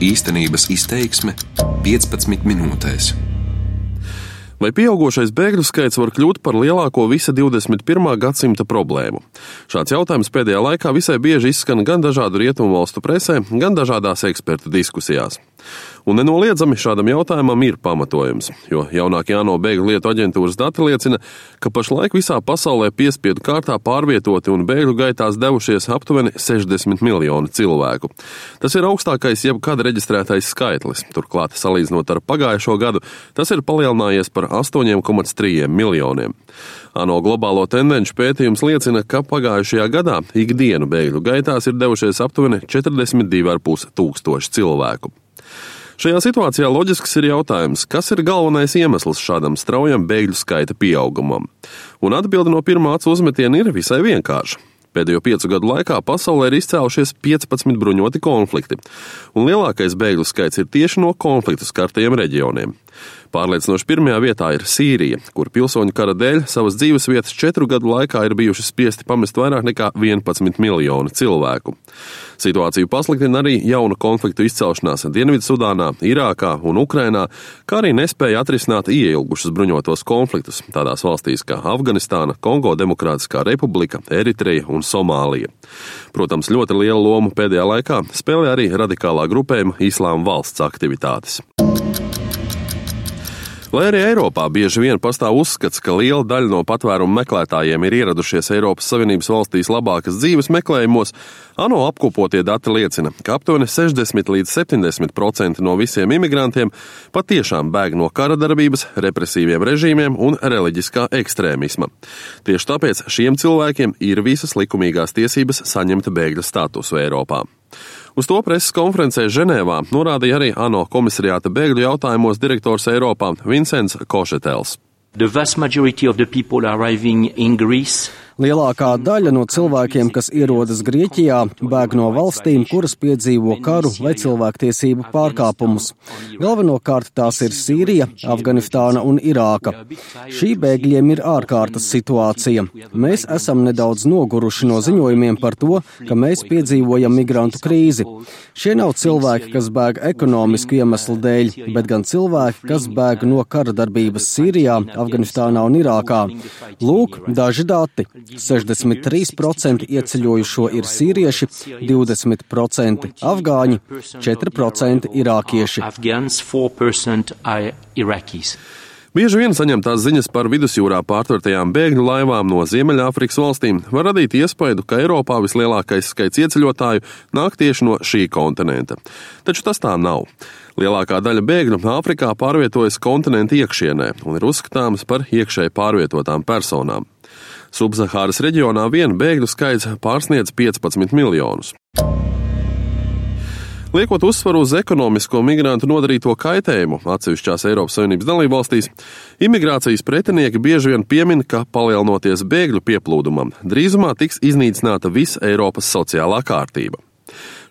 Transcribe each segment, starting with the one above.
Īstenības izteiksme 15 minūtēs. Vai pieaugušais bēgļu skaits var kļūt par lielāko visa 21. gadsimta problēmu? Šāds jautājums pēdējā laikā visai bieži izskan gan dažādu rietumu valstu presē, gan dažādās ekspertu diskusijās. Un nenoliedzami šādam jautājumam ir pamatojums, jo jaunākie ANO bēgļu lietu aģentūras dati liecina, ka pašlaik visā pasaulē piespiedu kārtā pārvietoti un bēgļu gaitās devušies aptuveni 60 miljoni cilvēku. Tas ir augstākais jebkad reģistrētais skaitlis. Turklāt, salīdzinot ar pagājušo gadu, tas ir palielinājies par 8,3 miljoniem. ANO globālo tendenci pētījums liecina, ka pagājušajā gadā ikdienu bēgļu gaitās ir devušies aptuveni 42,5 tūkstoši cilvēku. Šajā situācijā loģisks ir jautājums, kas ir galvenais iemesls šādam straujam bēgļu skaita pieaugumam? Un atbilde no pirmā acu uzmetiena ir visai vienkārša. Pēdējo piecu gadu laikā pasaulē ir izcēlušies 15 bruņoti konflikti, un lielākais bēgļu skaits ir tieši no konfliktu skartajiem reģioniem. Pārliecinoši pirmajā vietā ir Sīrija, kur pilsoņu kara dēļ savas dzīves vietas četru gadu laikā ir bijuši spiesti pamest vairāk nekā 11 miljoni cilvēku. Situāciju pasliktina arī jaunu konfliktu izcelšanās Dienvidsudānā, Irākā un Ukrainā, kā arī nespēja atrisināt ieilgušus bruņotos konfliktus tādās valstīs kā Afganistāna, Kongo Demokrātiskā republika, Eritreja un Somālija. Protams, ļoti lielu lomu pēdējā laikā spēlē arī radikālā grupējuma Islāma valsts aktivitātes. Lai arī Eiropā bieži vien pastāv uzskats, ka liela daļa no patvērumu meklētājiem ir ieradušies Eiropas Savienības valstīs labākas dzīves meklējumos, ANO apkopotie dati liecina, ka aptuveni 60 līdz 70% no visiem imigrantiem patiešām bēg no kara darbības, represīviem režīmiem un reliģiskā ekstrēmisma. Tieši tāpēc šiem cilvēkiem ir visas likumīgās tiesības saņemt bēgļa statusu Eiropā. Uz to preses konferencē Ženēvā norādīja arī ANO komisariāta bēgļu jautājumos direktors Eiropā Vincents Košetels. The vast majority of the people arriving in Greece Lielākā daļa no cilvēkiem, kas ierodas Grieķijā, bēg no valstīm, kuras piedzīvo karu vai cilvēktiesību pārkāpumus. Galvenokārt tās ir Sīrija, Afganistāna un Irāka. Šī bēgļiem ir ārkārtas situācija. Mēs esam nedaudz noguruši no ziņojumiem par to, ka mēs piedzīvojam migrantu krīzi. Šie nav cilvēki, kas bēg ekonomisku iemeslu dēļ, bet gan cilvēki, kas bēg no kara darbības Sīrijā, Afganistānā un Irākā. Lūk, daži dati. 63% ieceļojušo ir sīrieši, 20% afgāņi, 4% irākieši. Bieži vien saņemtās ziņas par vidusjūrā pārtvertajām bēgļu laivām no Ziemeļāfrikas valstīm var radīt iespaidu, ka Eiropā vislielākais skaits ieceļotāju nāk tieši no šī kontinenta. Taču tas tā nav. Lielākā daļa bēgļu Āfrikā pārvietojas kontinenta iekšienē un ir uzskatāmas par iekšēji pārvietotām personām. Subsahāras reģionā vien bēgļu skaits pārsniedz 15 miljonus. Liekot uzsvaru uz ekonomisko migrantu nodarīto kaitējumu atsevišķās Eiropas Savienības dalībvalstīs, imigrācijas pretinieki bieži vien piemin, ka palielinoties bēgļu pieplūdumam, drīzumā tiks iznīcināta visa Eiropas sociālā kārtība.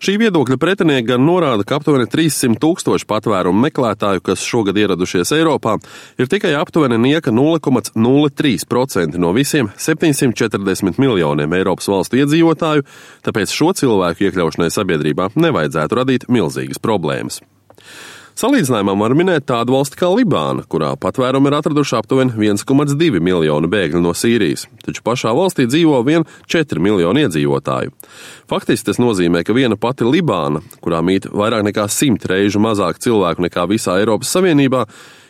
Šī viedokļa pretinieki gan norāda, ka aptuveni 300 tūkstoši patvērumu meklētāju, kas šogad ieradušies Eiropā, ir tikai aptuveni nieka 0,03% no visiem 740 miljoniem Eiropas valstu iedzīvotāju, tāpēc šo cilvēku iekļaušanai sabiedrībā nevajadzētu radīt milzīgas problēmas. Salīdzinājumā var minēt tādu valsti kā Libāna, kurā patvērumu ir atraduši aptuveni 1,2 miljonu bēgļu no Sīrijas, taču pašā valstī dzīvo vien 4 miljoni iedzīvotāju. Faktiski tas nozīmē, ka viena pati Libāna, kurā mīt vairāk nekā 100 reižu mazāk cilvēku nekā visā Eiropas Savienībā,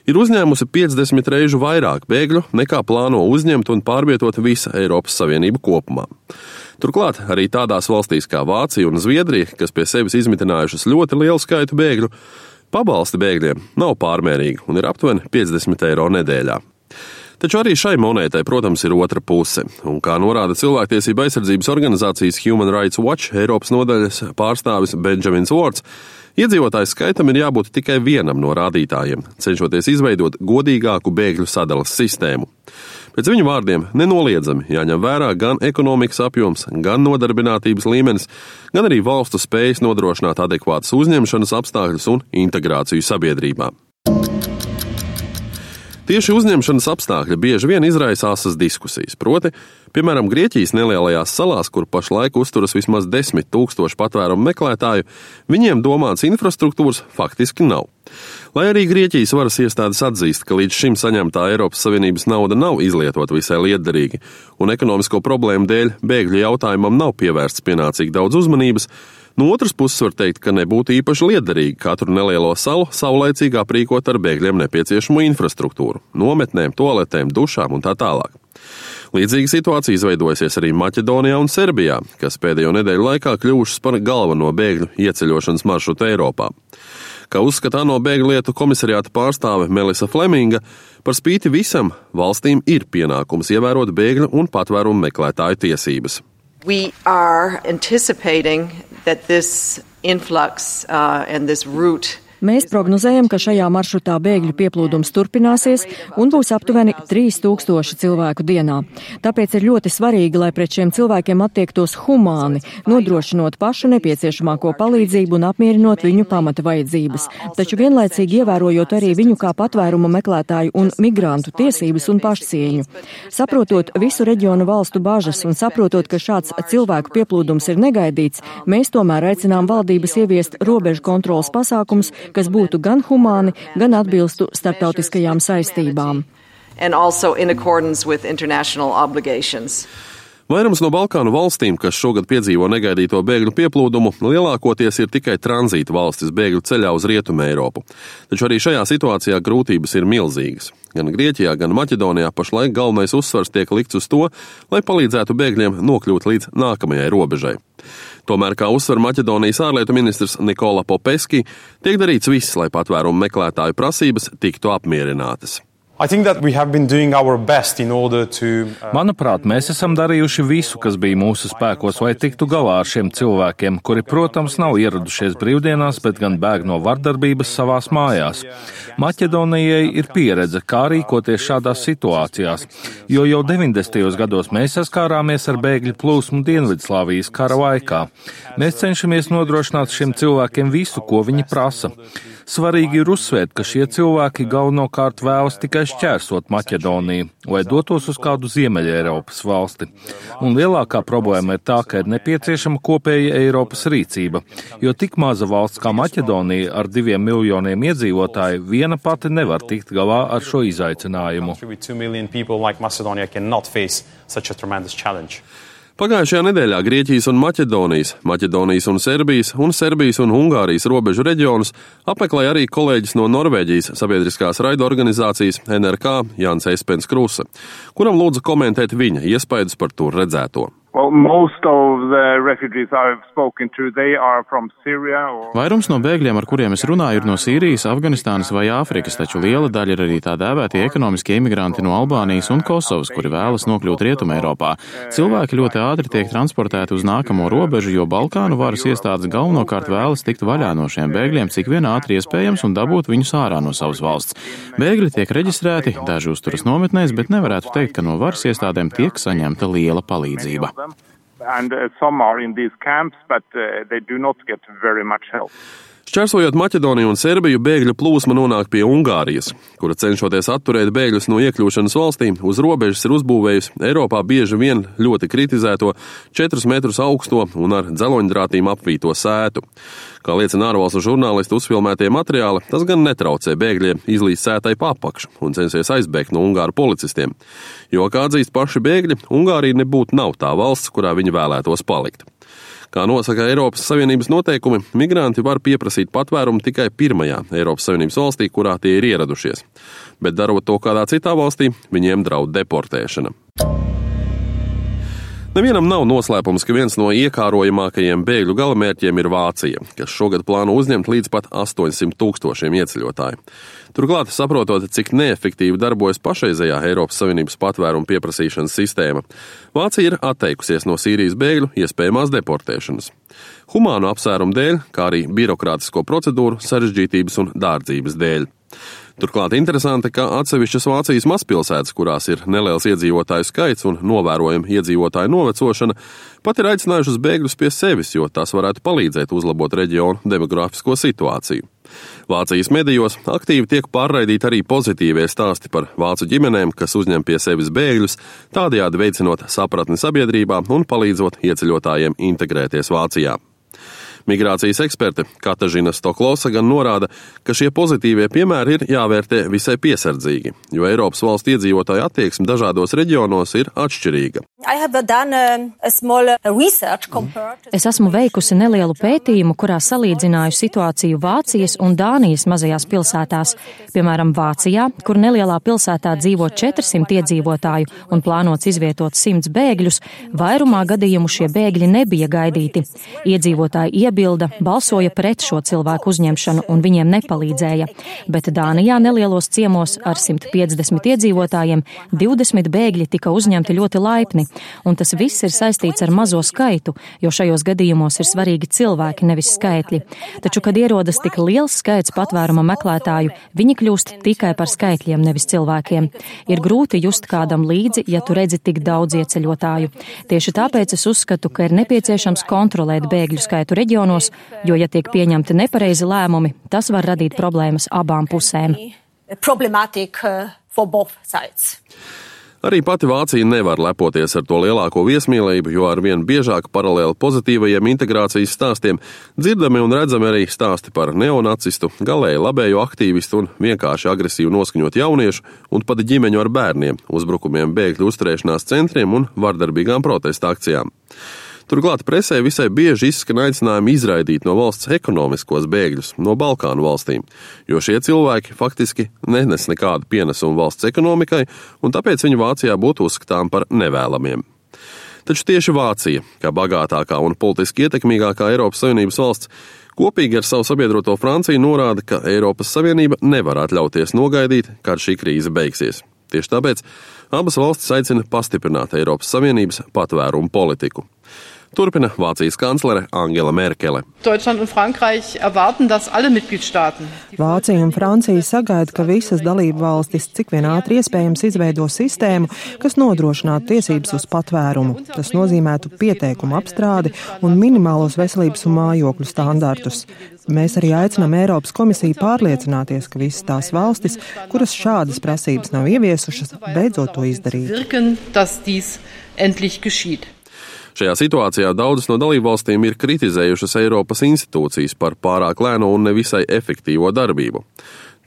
ir uzņēmusi 50 reižu vairāk bēgļu nekā plāno uzņemt un pārvietot visa Eiropas Savienība kopumā. Turklāt arī tādās valstīs kā Vācija un Zviedrija, kas pie sevis izmitinājušas ļoti lielu skaitu bēgļu, Pabalsti bēgļiem nav pārmērīgi un ir aptuveni 50 eiro nedēļā. Taču arī šai monētai, protams, ir otra puse, un kā norāda cilvēktiesība aizsardzības organizācijas Human Rights Watch Eiropas nodaļas pārstāvis Benjamins Vorts, iedzīvotāju skaitam ir jābūt tikai vienam no rādītājiem, cenšoties izveidot godīgāku bēgļu sadalas sistēmu. Pēc viņu vārdiem nenoliedzami jāņem vērā gan ekonomikas apjoms, gan nodarbinātības līmenis, gan arī valstu spējas nodrošināt adekvātas uzņemšanas apstākļus un integrāciju sabiedrībā. Tieši uzņemšanas apstākļi bieži vien izraisa asas diskusijas. Proti, piemēram, Grieķijas nelielajās salās, kur pašlaik uzturas vismaz desmit tūkstoši patvērumu meklētāju, viņiem domāts infrastruktūras faktiski nav. Lai arī Grieķijas varas iestādes atzīst, ka līdz šim saņemtā Eiropas Savienības nauda nav izlietota visai lietderīgi, un ekonomisko problēmu dēļ bēgļu jautājumam nav pievērsts pienācīgi daudz uzmanības, No otras puses var teikt, ka nebūtu īpaši liederīgi katru nelielo salu saulēcīgi aprīkot ar bēgļiem nepieciešamo infrastruktūru - nometnēm, toaletēm, dušām un tā tālāk. Līdzīga situācija izveidojusies arī Maķedonijā un Serbijā, kas pēdējo nedēļu laikā kļuvušas par galveno bēgļu ieceļošanas maršrutu Eiropā. Kā uzskata ANO bēgļu lietu komisariāta pārstāve Melisa Fleminga, par spīti visam valstīm ir pienākums ievērot bēgļu un patvērumu meklētāju tiesības. We are anticipating that this influx uh, and this route Mēs prognozējam, ka šajā maršrutā bēgļu pieplūdums turpināsies un būs aptuveni 3000 cilvēku dienā. Tāpēc ir ļoti svarīgi, lai pret šiem cilvēkiem attiektos humāni, nodrošinot pašu nepieciešamāko palīdzību un apmierinot viņu pamata vajadzības, taču vienlaicīgi ievērojot arī viņu kā patvērumu meklētāju un migrantu tiesības un pašcieņu. Saprotot visu reģionu valstu bažas un saprotot, ka šāds cilvēku pieplūdums ir negaidīts, mēs tomēr aicinām valdības ieviest robežu kontrolas pasākums, kas būtu gan humāni, gan atbilstu starptautiskajām saistībām. Vairums no Balkānu valstīm, kas šogad piedzīvo negaidīto bēgļu pieplūdumu, lielākoties ir tikai tranzīta valstis bēgļu ceļā uz Rietumu Eiropu. Taču arī šajā situācijā grūtības ir milzīgas. Gan Grieķijā, gan Maķedonijā pašlaik galvenais uzsvars tiek likts uz to, lai palīdzētu bēgļiem nokļūt līdz nākamajai robežai. Tomēr, kā uzsver Maķedonijas ārlietu ministrs Nikola Popeski, tiek darīts viss, lai patvērumu meklētāju prasības tiktu apmierinātas. Uh... Manuprāt, mēs esam darījuši visu, kas bija mūsu spēkos, lai tiktu galā ar šiem cilvēkiem, kuri, protams, nav ieradušies brīvdienās, bet gan bēg no vardarbības savās mājās. Maķedonijai ir pieredze, kā rīkoties šādās situācijās, jo jau 90. gados mēs saskārāmies ar bēgļu plūsmu Dienvidslāvijas kara laikā. Mēs cenšamies nodrošināt šiem cilvēkiem visu, ko viņi prasa. Svarīgi ir uzsvērt, ka šie cilvēki galvenokārt vēlas tikai šķērsot Maķedoniju, lai dotos uz kādu Ziemeļa Eiropas valsti. Un lielākā problēma ir tā, ka ir nepieciešama kopēja Eiropas rīcība, jo tik maza valsts kā Maķedonija ar diviem miljoniem iedzīvotāju viena pati nevar tikt galā ar šo izaicinājumu. Pagājušajā nedēļā Grieķijas un Maķedonijas, Maķedonijas un Serbijas un Serbijas un Ungārijas robežu reģionus apmeklēja arī kolēģis no Norvēģijas sabiedriskās raidorganizācijas NRK Jānis Eispens Krusa, kuram lūdza komentēt viņa iespaidus par tur redzēto. Vairums no bēgļiem, ar kuriem es runāju, ir no Sīrijas, Afganistānas vai Āfrikas, taču liela daļa ir arī tā dēvētie ekonomiskie imigranti no Albānijas un Kosovas, kuri vēlas nokļūt Rietumē Eiropā. Cilvēki ļoti ātri tiek transportēti uz nākamo robežu, jo Balkānu varas iestādes galvenokārt vēlas tikt vaļā no šiem bēgļiem cik vien ātri iespējams un dabūt viņus ārā no savas valsts. Bēgļi tiek reģistrēti, daži uzturas nometnēs, bet nevarētu teikt, ka no varas iestādēm tiek saņemta liela palīdzība them. And uh, some are in these camps, but uh, they do not get very much help. Šķērsojot Maķedoniju un Serbiju, bēgļu plūsma nonāk pie Ungārijas, kura cenšoties atturēt bēgļus no iekļūšanas valstī, uz robežas ir uzbūvējusi Eiropā bieži vien ļoti kritizēto 4 metrus augsto un ar dzeloņdrātīm apvīto sētu. Kā liecina ārvalstu žurnālistu uzfilmētie materiāli, tas gan netraucē bēgļiem izlīst sētai papakšu un censies aizbēgt no Ungāru policistiem. Jo, kā atzīst paši bēgļi, Ungārija nebūtu nav tā valsts, kurā viņi vēlētos palikt. Kā nosaka Eiropas Savienības noteikumi, migranti var pieprasīt patvērumu tikai pirmajā Eiropas Savienības valstī, kurā tie ir ieradušies. Bet darot to kādā citā valstī, viņiem draud deportēšana. Nevienam nav noslēpums, ka viens no iekārojamākajiem bēgļu galamērķiem ir Vācija, kas šogad plāno uzņemt līdz pat 800 tūkstošiem ieceļotāju. Turklāt, saprotot, cik neefektīvi darbojas pašreizējā Eiropas Savienības patvērumu pieprasīšanas sistēma, Vācija ir atteikusies no Sīrijas bēgļu iespējamās deportēšanas. Humānu apsvērumu dēļ, kā arī birokrātisko procedūru sarežģītības un dārdzības dēļ. Turklāt interesanti, ka atsevišķas Vācijas mazpilsētas, kurās ir neliels iedzīvotāju skaits un novērojama iedzīvotāju novecošana, pat ir aicinājušas bēgļus pie sevis, jo tas varētu palīdzēt uzlabot reģionu demografisko situāciju. Vācijas medijos aktīvi tiek pārraidīti arī pozitīvie stāsti par vācu ģimenēm, kas uzņem pie sevis bēgļus, tādējādi veicinot sapratni sabiedrībā un palīdzot ieceļotājiem integrēties Vācijā. Migrācijas eksperte Katažina Stoklosa gan norāda, ka šie pozitīvie piemēri ir jāvērtē visai piesardzīgi, jo Eiropas valstu iedzīvotāju attieksme dažādos reģionos ir atšķirīga. Es esmu veikusi nelielu pētījumu, kurā salīdzināju situāciju Vācijas un Dānijas mazajās pilsētās. Piemēram, Vācijā, kur nelielā pilsētā dzīvo 400 iedzīvotāju un plānots izvietot 100 bēgļus, vairumā gadījumu šie bēgļi nebija gaidīti. Iedzīvotāji iebilda, balsoja pret šo cilvēku uzņemšanu un viņiem nepalīdzēja, bet Dānijā nelielos ciemos ar 150 iedzīvotājiem 20 bēgļi tika uzņemti ļoti laipni, un tas viss ir saistīts ar mazo skaitu, jo šajos gadījumos ir svarīgi cilvēki, nevis skaitļi. Taču, kad ierodas tik liels skaits patvēruma meklētāju, viņi kļūst tikai par skaitļiem, nevis cilvēkiem. Ir grūti just kādam līdzi, ja tu redzi tik daudz ieceļotāju. Tieši tāpēc es uzskatu, ka ir nepieciešams kontrolēt bēgļu skaitu reģionā reģionos, jo, ja tiek pieņemti nepareizi lēmumi, tas var radīt problēmas abām pusēm. Arī pati Vācija nevar lepoties ar to lielāko viesmīlību, jo arvien biežāk paralēli pozitīvajiem integrācijas stāstiem dzirdami un redzami arī stāsti par neonacistu, galēji labējo aktīvistu un vienkārši agresīvu noskaņot jauniešu un pat ģimeņu ar bērniem, uzbrukumiem bēgļu uzturēšanās centriem un vardarbīgām protesta akcijām. Turklāt presē visai bieži izskan aicinājumi izraidīt no valsts ekonomiskos bēgļus no Balkānu valstīm, jo šie cilvēki faktiski nenes nekādu pienesumu valsts ekonomikai, un tāpēc viņi Vācijā būtu uzskatām par nevēlamiem. Taču tieši Vācija, kā bagātākā un politiski ietekmīgākā Eiropas Savienības valsts, kopīgi ar savu sabiedroto Franciju norāda, ka Eiropas Savienība nevar atļauties nogaidīt, kad šī krīze beigsies. Tieši tāpēc abas valstis aicina pastiprināt Eiropas Savienības patvērumu politiku. Turpina Vācijas kanclere Angela Merkele. Vācija un Francija sagaida, ka visas dalību valstis cik vien ātri iespējams izveido sistēmu, kas nodrošinātu tiesības uz patvērumu. Tas nozīmētu pieteikumu apstrādi un minimālos veselības un mājokļu standartus. Mēs arī aicinām Eiropas komisiju pārliecināties, ka visas tās valstis, kuras šādas prasības nav ieviesušas, beidzot to izdarīt. Šajā situācijā daudzas no dalībvalstīm ir kritizējušas Eiropas institūcijas par pārāk lēno un nevisai efektīvo darbību.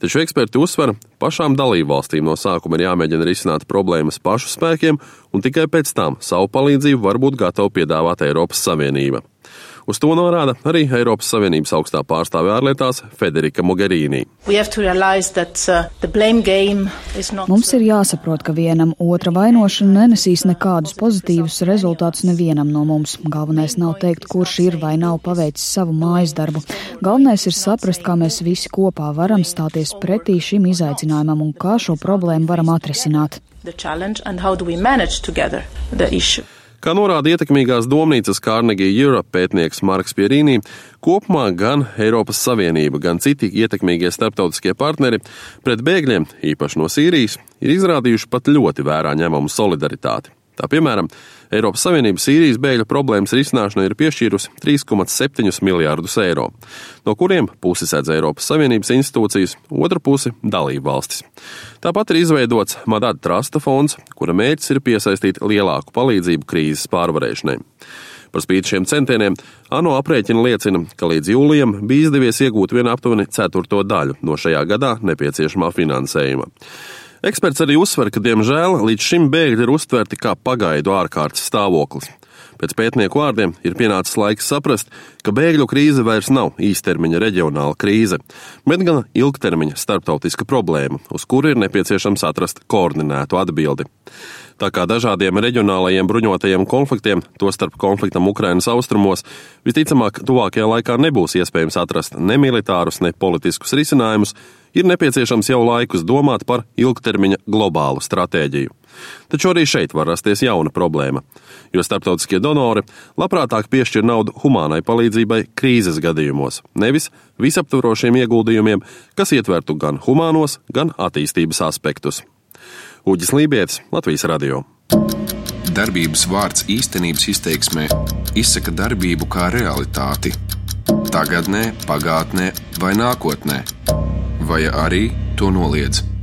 Taču eksperti uzsver, pašām dalībvalstīm no sākuma ir jāmēģina risināt problēmas pašu spēkiem, un tikai pēc tam savu palīdzību var būt gatava piedāvāt Eiropas Savienība. Uz to norāda arī Eiropas Savienības augstā pārstāve ārlietās Federika Mogherini. That, uh, Mums ir jāsaprot, ka vienam otra vainošana nenesīs nekādus pozitīvus rezultātus nevienam no mums. Galvenais nav teikt, kurš ir vai nav paveicis savu mājas darbu. Galvenais ir saprast, kā mēs visi kopā varam stāties pretī šim izaicinājumam un kā šo problēmu varam atrisināt. Kā norāda ietekmīgās domnīcas Carnegie Europe pētnieks Marks Pierīnī, kopumā gan Eiropas Savienība, gan citi ietekmīgie starptautiskie partneri pret bēgļiem, īpaši no Sīrijas, ir izrādījuši pat ļoti vērā ņemamu solidaritāti. Tā piemēram, Eiropas Savienība Sīrijas bēgļu problēmas risināšanai ir piešķīrusi 3,7 miljārdus eiro, no kuriem pusi sēdz Eiropas Savienības institūcijas, otra pusi - dalību valstis. Tāpat ir izveidots Madada Trasta fonds, kura mērķis ir piesaistīt lielāku palīdzību krīzes pārvarēšanai. Par spīti šiem centieniem ANO aprēķina liecina, ka līdz jūlijam bija izdevies iegūt vienu aptuveni ceturto daļu no šajā gadā nepieciešamā finansējuma. Eksperts arī uzsver, ka, diemžēl, līdz šim bēgļi ir uztverti kā pagaidu ārkārtas stāvoklis. Pēc pētnieku vārdiem ir pienācis laiks saprast, ka bēgļu krīze vairs nav īstermiņa reģionāla krīze, bet gan ilgtermiņa starptautiska problēma, uz kuru ir nepieciešams atrast koordinētu atbildi. Tā kā dažādiem reģionālajiem bruņotajiem konfliktiem, tostarp konfliktam Ukrainas austrumos, visticamāk, tuvākajā laikā nebūs iespējams atrast ne militārus, ne politiskus risinājumus, ir nepieciešams jau laikus domāt par ilgtermiņa globālu stratēģiju. Taču arī šeit var rasties jauna problēma, jo starptautiskie donori labprātāk piešķir naudu humānai palīdzībai krīzes gadījumos, nevis visaptvarošiem ieguldījumiem, kas ietvertu gan humānos, gan attīstības aspektus. Uģis Lībijams, Latvijas Radio. Darbības vārds īstenības izteiksmē izsaka darbību kā realitāti tagadnē, pagātnē vai nākotnē, vai arī to noliedz.